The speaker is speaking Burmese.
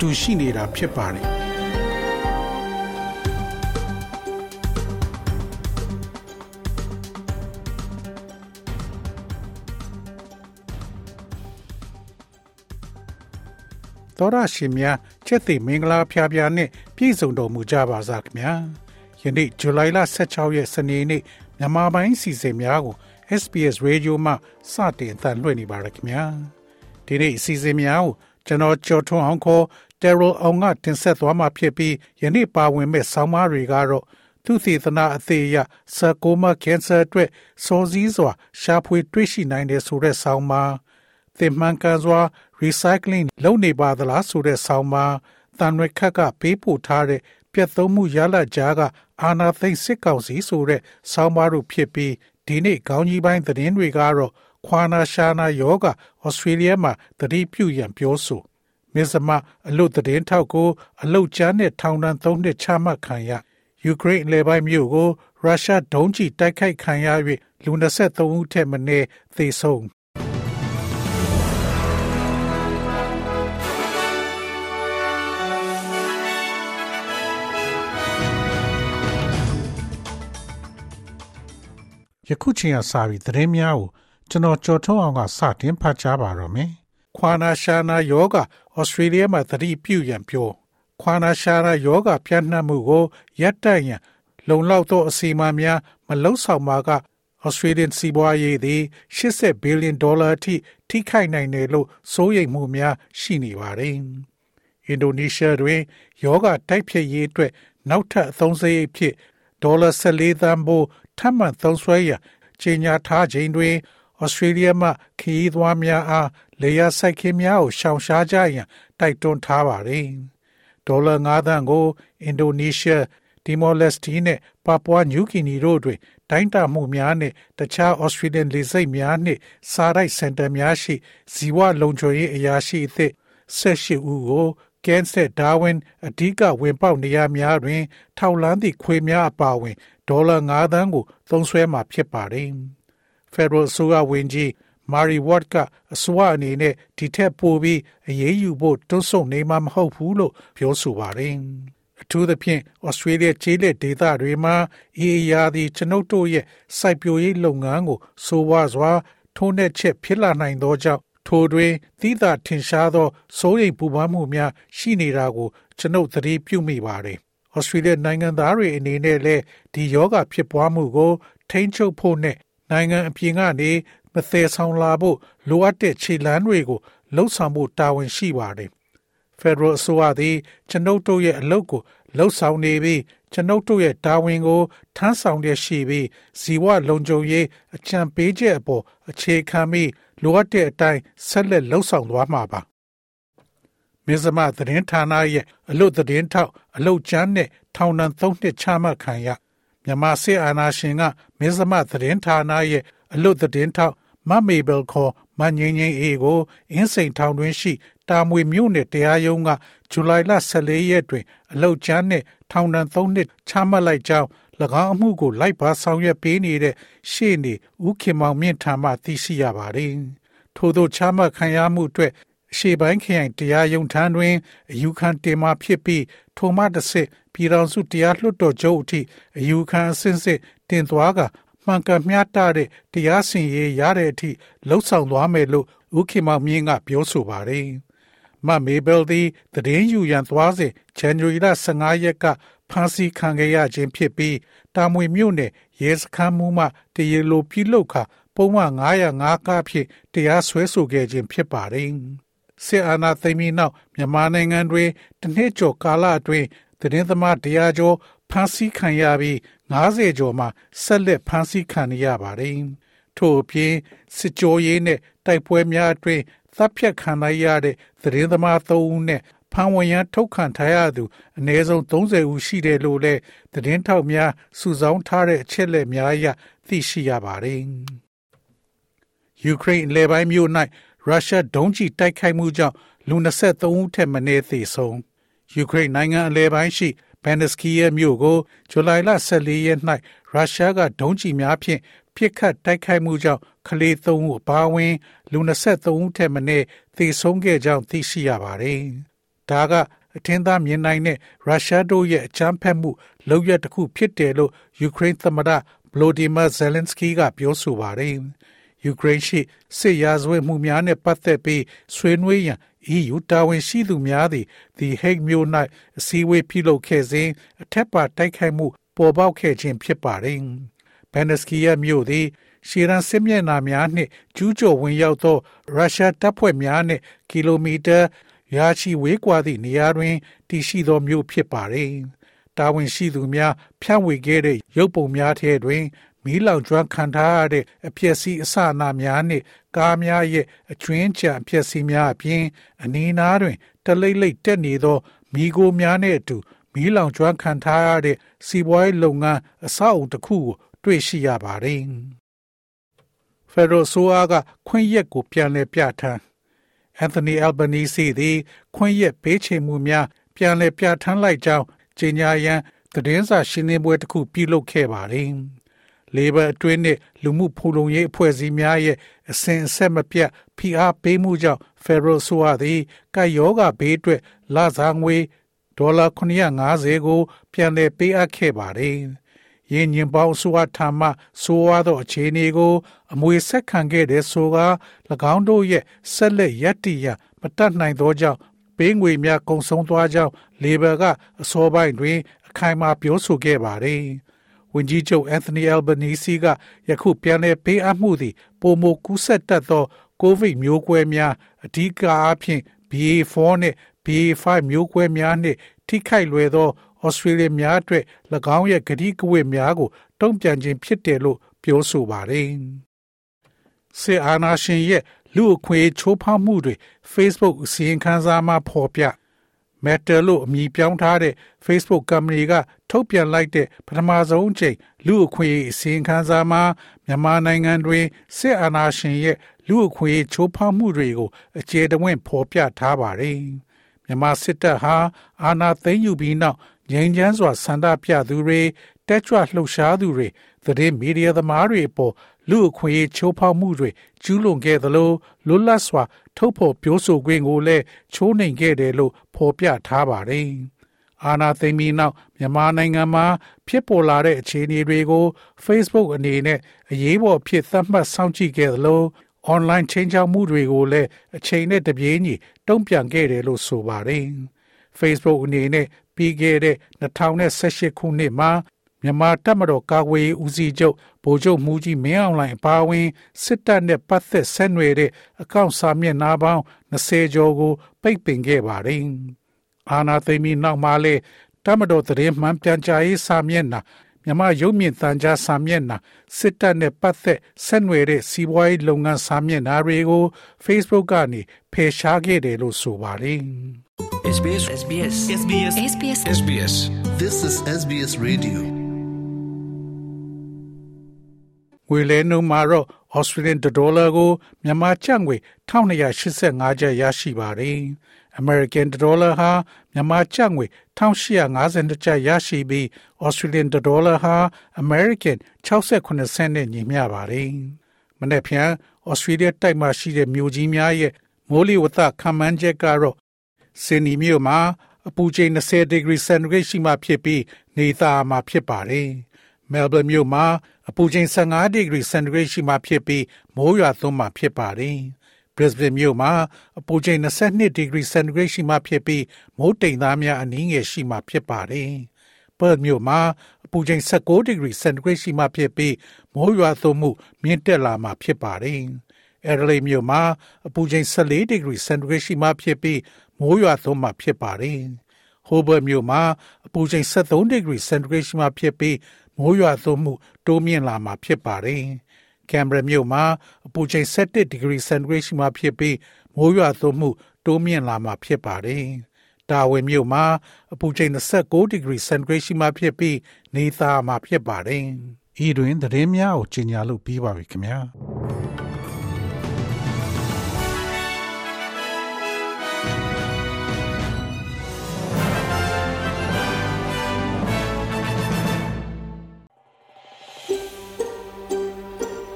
တူရှိနေတာဖြစ်ပါတယ်တော်ရရှင်များချက်သိမင်္ဂလာဖျားဖျားနဲ့ပြည့်စုံတော်မူကြပါစားခင်ဗျာယနေ့ဇူလိုင်လ16ရက်စနေနေ့မြန်မာပိုင်းစီစဉ်များကို SBS Radio မှစတင်အသံလွှင့်နေပါရခင်ဗျာဒီနေ့အစီအစဉ်များကိုကျွန်တော်ကျော်ထွန်းအောင်ခေါ် Terrell အောင်ကတင်ဆက်သွားမှာဖြစ်ပြီးယနေ့ပါဝင်မဲ့ဆောင်းပါးတွေကတော့သူသေသနာအသေးအရဆာကိုမာကင်ဆာအတွက်စောစည်းစွာ ရှာဖွေတွေ့ရှိနိုင်တယ်ဆိုတဲ့ဆောင်းပါးသင်မှန်ကန်စွာ recycling လုပ်နေပါသလားဆိုတဲ့ဆောင်းပါးတန်ရွက်ခတ်ကပေးပို့ထားတဲ့ပြတ်သုံးမှုရလဒ်ကြားကအာနာသိမ့်စစ်ကောင်စီဆိုတဲ့ဆောင်းပါးတို့ဖြစ်ပြီးဒီနေ့ခေါင်းကြီးပိုင်းသတင်းတွေကတော့ခွာနာရှာနာယောဂဩစတြေးလျမှာတတိပြုရန်ပြောဆို မစ္စမအလုတ်သတင်းထောက်ကိုအလုတ်ချမ်းနဲ့ထောင်ဒဏ်၃နှစ်ချမှတ်ခံရယူကရိန်းလေပိုင်းမြို့ကိုရုရှားဒုံးကျည်တိုက်ခိုက်ခံရ၍လူ23ဦးထက်မနည်းသေဆုံးယခုချိန်ကစပြီးသတင်းများကိုကျွန်တော်ကြော်ထုံးအောင်ကစတင်ဖတ်ကြားပါတော့မယ်။ ခွာနာရှာနာယောဂဩစတြေးလျမှာသတိပြုရန်ပြောခွာနာရှာနာယောဂပြန့်နှံ့မှုကိုရပ်တန့်ရန်လုံလောက်သောအစီအမံများမလုံဆောင်ပါက Australian စီးပွားရေးသည်80 billion ဒေါ်လာအထိထိခိုက်နိုင်တယ်လို့စိုးရိမ်မှုများရှိနေပါတယ်။အင်ဒိုနီးရှားတွင်ယောဂတိုက်ဖျက်ရေးအတွက်နောက်ထပ်အသုံးစရိတ်ဖြစ်ဒေါ်လာ14သန်းဖို့ထပ်မံသုံးစွဲရန်ကြေညာထားခြင်းတွင်ဩစတြေးလျမှခရီးသွားများအား လေယာစိုက်ခင်းများကိုရှောင်ရှားကြရန်တိုက်တွန်းထားပါသည်။ဒေါ်လာ9သန်းကိုအင်ဒိုနီးရှားတီမောလက်စတီနဲ့ပါပွားနယူးဂီနီတို့တွင်တိုင်းတာမှုများနှင့်တခြားဩစတြေးလျလေဆိပ်များနှင့်စားရိုက်စင်တာများရှိဇီဝလုံခြုံရေးအရာရှိအသစ်18ဦးကိုကင်းဆက်ဒါဝင်အဓိကဝင်ပေါက်နေရာများတွင် ထောက်လန်းသည့်ခွေများအပါအဝင်ဒေါ်လာ9သန်းကိုသုံးစွဲမှာဖြစ်ပါတယ်။ Federal အစိုးရဝန်ကြီး မာရီဝတ်ကအစိုးရအနေနဲ့ဒီထက်ပိုပြီးအရေးယူဖို့တွန်းဆုတ်နေမှာမဟုတ်ဘူးလို့ပြောဆိုပါတယ်။အထူးသဖြင့်ဩစတြေးလျကျေးလက်ဒေသတွေမှာအေးရာသီကျွန်ုပ်တို့ရဲ့စိုက်ပျိုးရေးလုပ်ငန်းကိုဆိုးဝါးစွာထိုးနှက်ချက်ဖြစ်လာနိုင်သောကြောင့်ထိုတွင်သီးသာထင်ရှားသောစိုးရိမ်ပူပန်မှုများရှိနေတာကိုကျွန်ုပ်သတိပြုမိပါတယ်။ဩစတြေးလျနိုင်ငံသားတွေအနေနဲ့လည်းဒီယောဂဖြစ်ပွားမှုကိုထိန်းချုပ်ဖို့နဲ့နိုင်ငံအပြင်ကနေ မသေးဆောင်လာဖို့လိုအပ်တဲ့ခြေလှမ်းတွေကိုလှုပ်ဆောင်ဖို့တာဝန်ရှိပါတယ်။ Federal အစိုးရသည်ကျွန်ုပ်တို့ရဲ့အလုပ်ကိုလှုပ်ဆောင်နေပြီးကျွန်ုပ်တို့ရဲ့တာဝန်ကိုထမ်းဆောင်ရရှိပြီးဇီဝလုံခြုံရေးအကြံပေးချက်အပေါ်အခြေခံပြီးလိုအပ်တဲ့အတိုင်းဆက်လက်လှုပ်ဆောင်သွားမှာပါ။မင်းစမသတင်းဌာနရဲ့အလို့သတင်းထောက်အလို့ကျန်းနဲ့ထောင်ဒဏ်၃နှစ်ချမှတ်ခံရမြန်မာစစ်အာဏာရှင်ကမင်းစမသတင်းဌာနရဲ့အလို့သတင်းထောက် မမေဘယ်ခေါ်မငင်းငင်းအေကိုအင်းစိန်ထောင်တွင်ရှိတာမွေမြို့နယ်တရားရုံးကဇူလိုင်လ14ရက်တွင် အလုတ်ချမ်းနှင့်ထောင်ဒဏ်3နှစ်ချမှတ်လိုက်ကြောင်း၎င်းအမှုကိုလိုက်ပါဆောင်ရွက်ပေးနေတဲ့ရှေ့နေဦးခင်မောင်မြင့်ထံမှသိရှိရပါတယ်။ထို့သောချမှတ်ခံရမှုအတွက်ရှေ့ပိုင်းခရိုင်တရားရုံးထံတွင်အယူခံတင်မှဖြစ်ပြီးထိုမှတစ်စစ်ပြည်တော်စုတရားလွှတ်တော်ချုပ်အထိအယူခံအစစ်စစ်တင်သွားက မှန်ကန်မျှတတဲ့တရားစီရင်ရေးရတဲ့အထိလှုပ်ဆောင်သွားမယ်လို့ဦးခင်မောင်မြင့်ကပြောဆိုပါတယ်။မမေဘယ်သည်တည်င်းယူရန်သွားစဉ်ဇန်နဝါရီလ15ရက်ကဖမ်းဆီးခံခဲ့ရခြင်းဖြစ်ပြီးတာမွေမြို့နယ်ရဲစခန်းမှုမှတရေလိုပြုလုပ်ခပုံမှန်905ကဖြင့်တရားစွဲဆိုခဲ့ခြင်းဖြစ်ပါတယ်။စစ်အာဏာသိမ်းပြီးနောက်မြန်မာနိုင်ငံတွင်တစ်နှစ်ကျော်ကာလအတွင်းသတင်းသမားတရားကျော်ဖမ်းဆီးခံရပြီး 90ကျော်မှဆက်လက်ဖမ်းဆီးခံရပါတယ်။ထို့အပြင်စစ်ကြောရေးနဲ့တိုက်ပွဲများအတွင်းသတ်ဖြတ်ခံလိုက်ရတဲ့သတင်းသမား၃ဦးနဲ့ဖမ်းဝင်ရန်ထုတ်ခံထားရသူအနည်းဆုံး30ဦးရှိတယ်လို့လည်းသတင်းထောက်များစုဆောင်းထားတဲ့အချက်အလက်များအရသိရှိရပါတယ်။ယူကရိန်းလေပိုင်းမြို့၌ရုရှားဒုံးကျည်တိုက်ခိုက်မှုကြောင့်လူ23ဦးထက်မနည်းသေဆုံးယူကရိန်းနိုင်ငံအလဲပိုင်းရှိ ဘန်နစကီရဲ့မြို့ကိုဇူလိုင်လ14ရက်၌ရုရှားကဒုံးကျည်များဖြင့်ပစ်ခတ်တိုက်ခိုက်မှုကြောင့်ကလေး3ဦးအပါအဝင် လူ23ဦးထက်မနည်းသေဆုံးခဲ့ကြောင်းသိရှိရပါတယ်။ဒါကအထင်သာမြင်နိုင်တဲ့ရုရှားတို့ရဲ့အကြမ်းဖက်မှုလုပ်ရတစ်ခုဖြစ်တယ်လို့ယူကရိန်းသမ္မတဗလိုဒီမာဇယ်လန်စကီကပြောဆိုပါတယ်။ယူကရိန်းရှိစစ်ရာဇဝတ်မှုများနဲ့ပတ်သက်ပြီးဆွေးနွေးရန် EU တာဝန်ရှိသူများသည်ဒီဟိတ်မျိုး၌အစည်းအဝေးပြုလုပ်ခဲ့စဉ်အထက်ပါတိုက်ခိုက်မှု ပေါ်ပေါက်ခဲ့ခြင်းဖြစ်ပါတယ်။ဘန်နစကီယာမြို့သည်ရှီရန်စစ်မျက်နှာများနှင့်ကျူးကျော်ဝင်ရောက်သောရုရှားတပ်ဖွဲ့များနှင့်ကီလိုမီတာရာချီဝေးကွာသည့်နေရာတွင်တည်ရှိသောမြို့ဖြစ်ပါတယ်။တာဝန်ရှိသူများဖြန့်ဝေခဲ့တဲ့ရုပ်ပုံများထဲတွင် မီးလောင်ကျွမ်းခံထားရတဲ့အပျက်စီးအစအနများနှင့်ကားများရဲ့အကျွင်းချံအပျက်စီးများအပြင်အနီးနားတွင်တလိမ့်လိမ့်တက်နေသောမီးကိုများနှင့်အတူမီးလောင်ကျွမ်းခံထားရတဲ့စီးပွားရေးလုပ်ငန်းအဆောက်အုံတစ်ခုကိုတွေ့ရှိရပါတယ်။ဖက်ဒရယ်ဆိုအားကခွင့်ရက်ကိုပြန်လည်ပြဋ္ဌာန်းအန်သိုနီအယ်ဘနီစီသည်ခွင့်ရက်ပေးချေမှုများပြန်လည်ပြဋ္ဌာန်းလိုက်ကြောင်းကြေညာရန်သတင်းစာရှင်းလင်းပွဲတစ်ခုပြုလုပ်ခဲ့ပါတယ်။ Labor အတွင်းနှင့်လူမှုဖူလုံရေးအဖွဲ့အစည်းများရဲ့အစဉ်အဆက်မပြတ်ဖိအားပေးမှုကြောင့် Federal ဆိုရသည်ကယောဂဘေးအတွက်လစာငွေဒေါ်လာ950ကို ပြန်လည်ပေးအပ်ခဲ့ပါတယ်။ရင်းညင်ပေါင်းဆိုအထာမဆိုရသောအခြေအနေကို အမွေဆက်ခံခဲ့တဲ့ဆိုက၎င်းတို့ရဲ့ဆက်လက်ရည်တည်ရမတတ်နိုင်သောကြောင့်ပေးငွေများကုန်ဆုံးသွားကြောင်း Labor ကအစောပိုင်းတွင် အခိုင်အမာပြောဆိုခဲ့ပါတယ်။ ဝန်ကြီးချုပ်အန်သိုနီအယ်ဘနီစီကယခုပြန်လည်ပေးအပ်မှုသည်ပုံမကူးဆက်တတ်သောကိုဗစ်မျိုးကွဲများအဓိကအားဖြင့် BA4 နှင့် BA5 မျိုးကွဲများနှင့်ထိခိုက်လွယ်သောဩစတြေးလျများအတွက်၎င်းရဲ့ဂတိကဝတ်များကိုတုံ့ပြန်ခြင်းဖြစ်တယ်လို့ပြောဆိုပါတယ်။စေအာနာရှင်ရဲ့လူအခွင့်ချိုးဖောက်မှုတွေ Facebook အစီရင်ခံစာမှာဖော်ပြ Meta လို့အမည်ပြောင်းထားတဲ့ Facebook ကုမ္ပဏီကထုတ်ပြန်လိုက်တဲ့ပထမဆုံးအကြိမ်လူအခွင့်အရေးအစီရင်ခံစာမှာမြန်မာနိုင်ငံတွင်စစ်အာဏာရှင်ရဲ့လူအခွင့်အရေးချိုးဖောက်မှုတွေကိုအခြေတဝင့်ဖော်ပြထားပါတယ်။မြန်မာစစ်တပ်ဟာအာဏာသိမ်းယူပြီးနောက်ငြိမ်းချမ်းစွာဆန္ဒပြသူတွေတက်ကြွလှုပ်ရှားသူတွေသတင်းမီဒီယာသမားတွေအပေါ် လူအခွင့်အရေးချိုးဖောက်မှုတွေကျူးလွန်ခဲ့သလိုလွတ်လပ်စွာ ထုတ်ဖော်ပြောဆိုခွင့်ကိုလည်းချိုးနှိမ်ခဲ့တယ်လို့ဖော်ပြထားပါတယ်။အာနာသိမ်းပြီးနောက်မြန်မာနိုင်ငံမှာဖြစ်ပေါ်လာတဲ့အခြေအနေတွေကို Facebook အနေနဲ့အရေးပေါ်ဖြစ်သတ်မှတ်စောင့်ကြည့်ခဲ့သလို online ချင်းချောက်မှုတွေကိုလည်းအချိန်နဲ့တပြေးညီတုံ့ပြန်ခဲ့တယ်လို့ဆိုပါတယ်။ Facebook အနေနဲ့ပြီးခဲ့တဲ့2018ခုနှစ်မှာ မြန်မာတပ်မတော်ကာကွယ်ရေးဦးစီးချုပ်ဗိုလ်ချုပ်မူကြီးမင်းအောင်လှိုင်အပါအဝင်စစ်တပ်နဲ့ပတ်သက်ဆက်နွယ်တဲ့အကောင့်စာမျက်နှာပေါင်း20ကျော်ကို ပိတ်ပင်ခဲ့ပါတယ်။အာနာသိမီနောက်မှာလေတမတော်သတင်းမှန်ပြန်ကြားရေးစာမျက်နှာမြန်မာရုပ်မြင့်သံကြားစာမျက်နှာစစ်တပ်နဲ့ပတ်သက်ဆက်နွယ်တဲ့စီးပွားရေးလုပ်ငန်းစာမျက်နှာတွေကို Facebook ကနေဖယ်ရှားခဲ့တယ်လို့ဆိုပါတယ်။ SBS SBS SBS SBS SBS This is SBS Radio ငွေလဲနှုန်းမှာတော့ Australian dollar ကိုမြန်မာကျပ်ငွေ1285ကျပ်ရရှိပါတယ်။ American dollar ဟာမြန်မာကျပ်ငွေ1852ကျပ်ရရှိပြီး Australian dollar ဟာ American 68စနစ်နဲ့ညီမျှပါတယ်။မနေ့ဖြန် Australia တိုက်မှာရှိတဲ့မြို့ကြီးများရဲ့မိုးလေဝသခန့်မှန်းချက်ကတော့စင်နီမြို့မှာအပူချိန်20 degree centigrade ရှိမှဖြစ်ပြီးနေသားမှာဖြစ်ပါတယ်။ Melbourne မြို့မှာအပူချိန်15ဒီဂရီစင်တီဂရိတ်ရှိမှဖြစ်ပြီးမိုးရွာသွန်းမှဖြစ်ပါတယ်။ Brisbane မြို့မှာအပူချိန်22ဒီဂရီစင်တီဂရိတ်ရှိမှဖြစ်ပြီးမိုးတိမ်သားများအနည်းငယ်ရှိမှဖြစ်ပါတယ်။ Perth မြို့မှာအပူချိန်16ဒီဂရီစင်တီဂရိတ်ရှိမှဖြစ်ပြီးမိုးရွာသွန်းမှုမြင့်တက်လာမှဖြစ်ပါတယ်။ Adelaide မြို့မှာအပူချိန်14ဒီဂရီစင်တီဂရိတ်ရှိမှဖြစ်ပြီးမိုးရွာသွန်းမှဖြစ်ပါတယ်။ Hobart မြို့မှာအပူချိန်73ဒီဂရီစင်တီဂရိတ်ရှိမှဖြစ်ပြီး မိုးရွာသွန်းမှုတိုးမြင့်လာမှာဖြစ်ပါတယ်။ကင်ဘရာမြို့မှာအပူချိန်17ဒီဂရီစင်တီဂရိတ်ရှိမှဖြစ်ပြီးမိုးရွာသွန်းမှုတိုးမြင့်လာမှာဖြစ်ပါတယ်။တာဝန်မြို့မှာအပူချိန်29 degree centigrade ရှိမှဖြစ်ပြီးနေသားမှာဖြစ်ပါတယ်။ဤတွင်သတင်းများကိုကြီးညာလို့ပြီးပါပြီခင်ဗျာ။။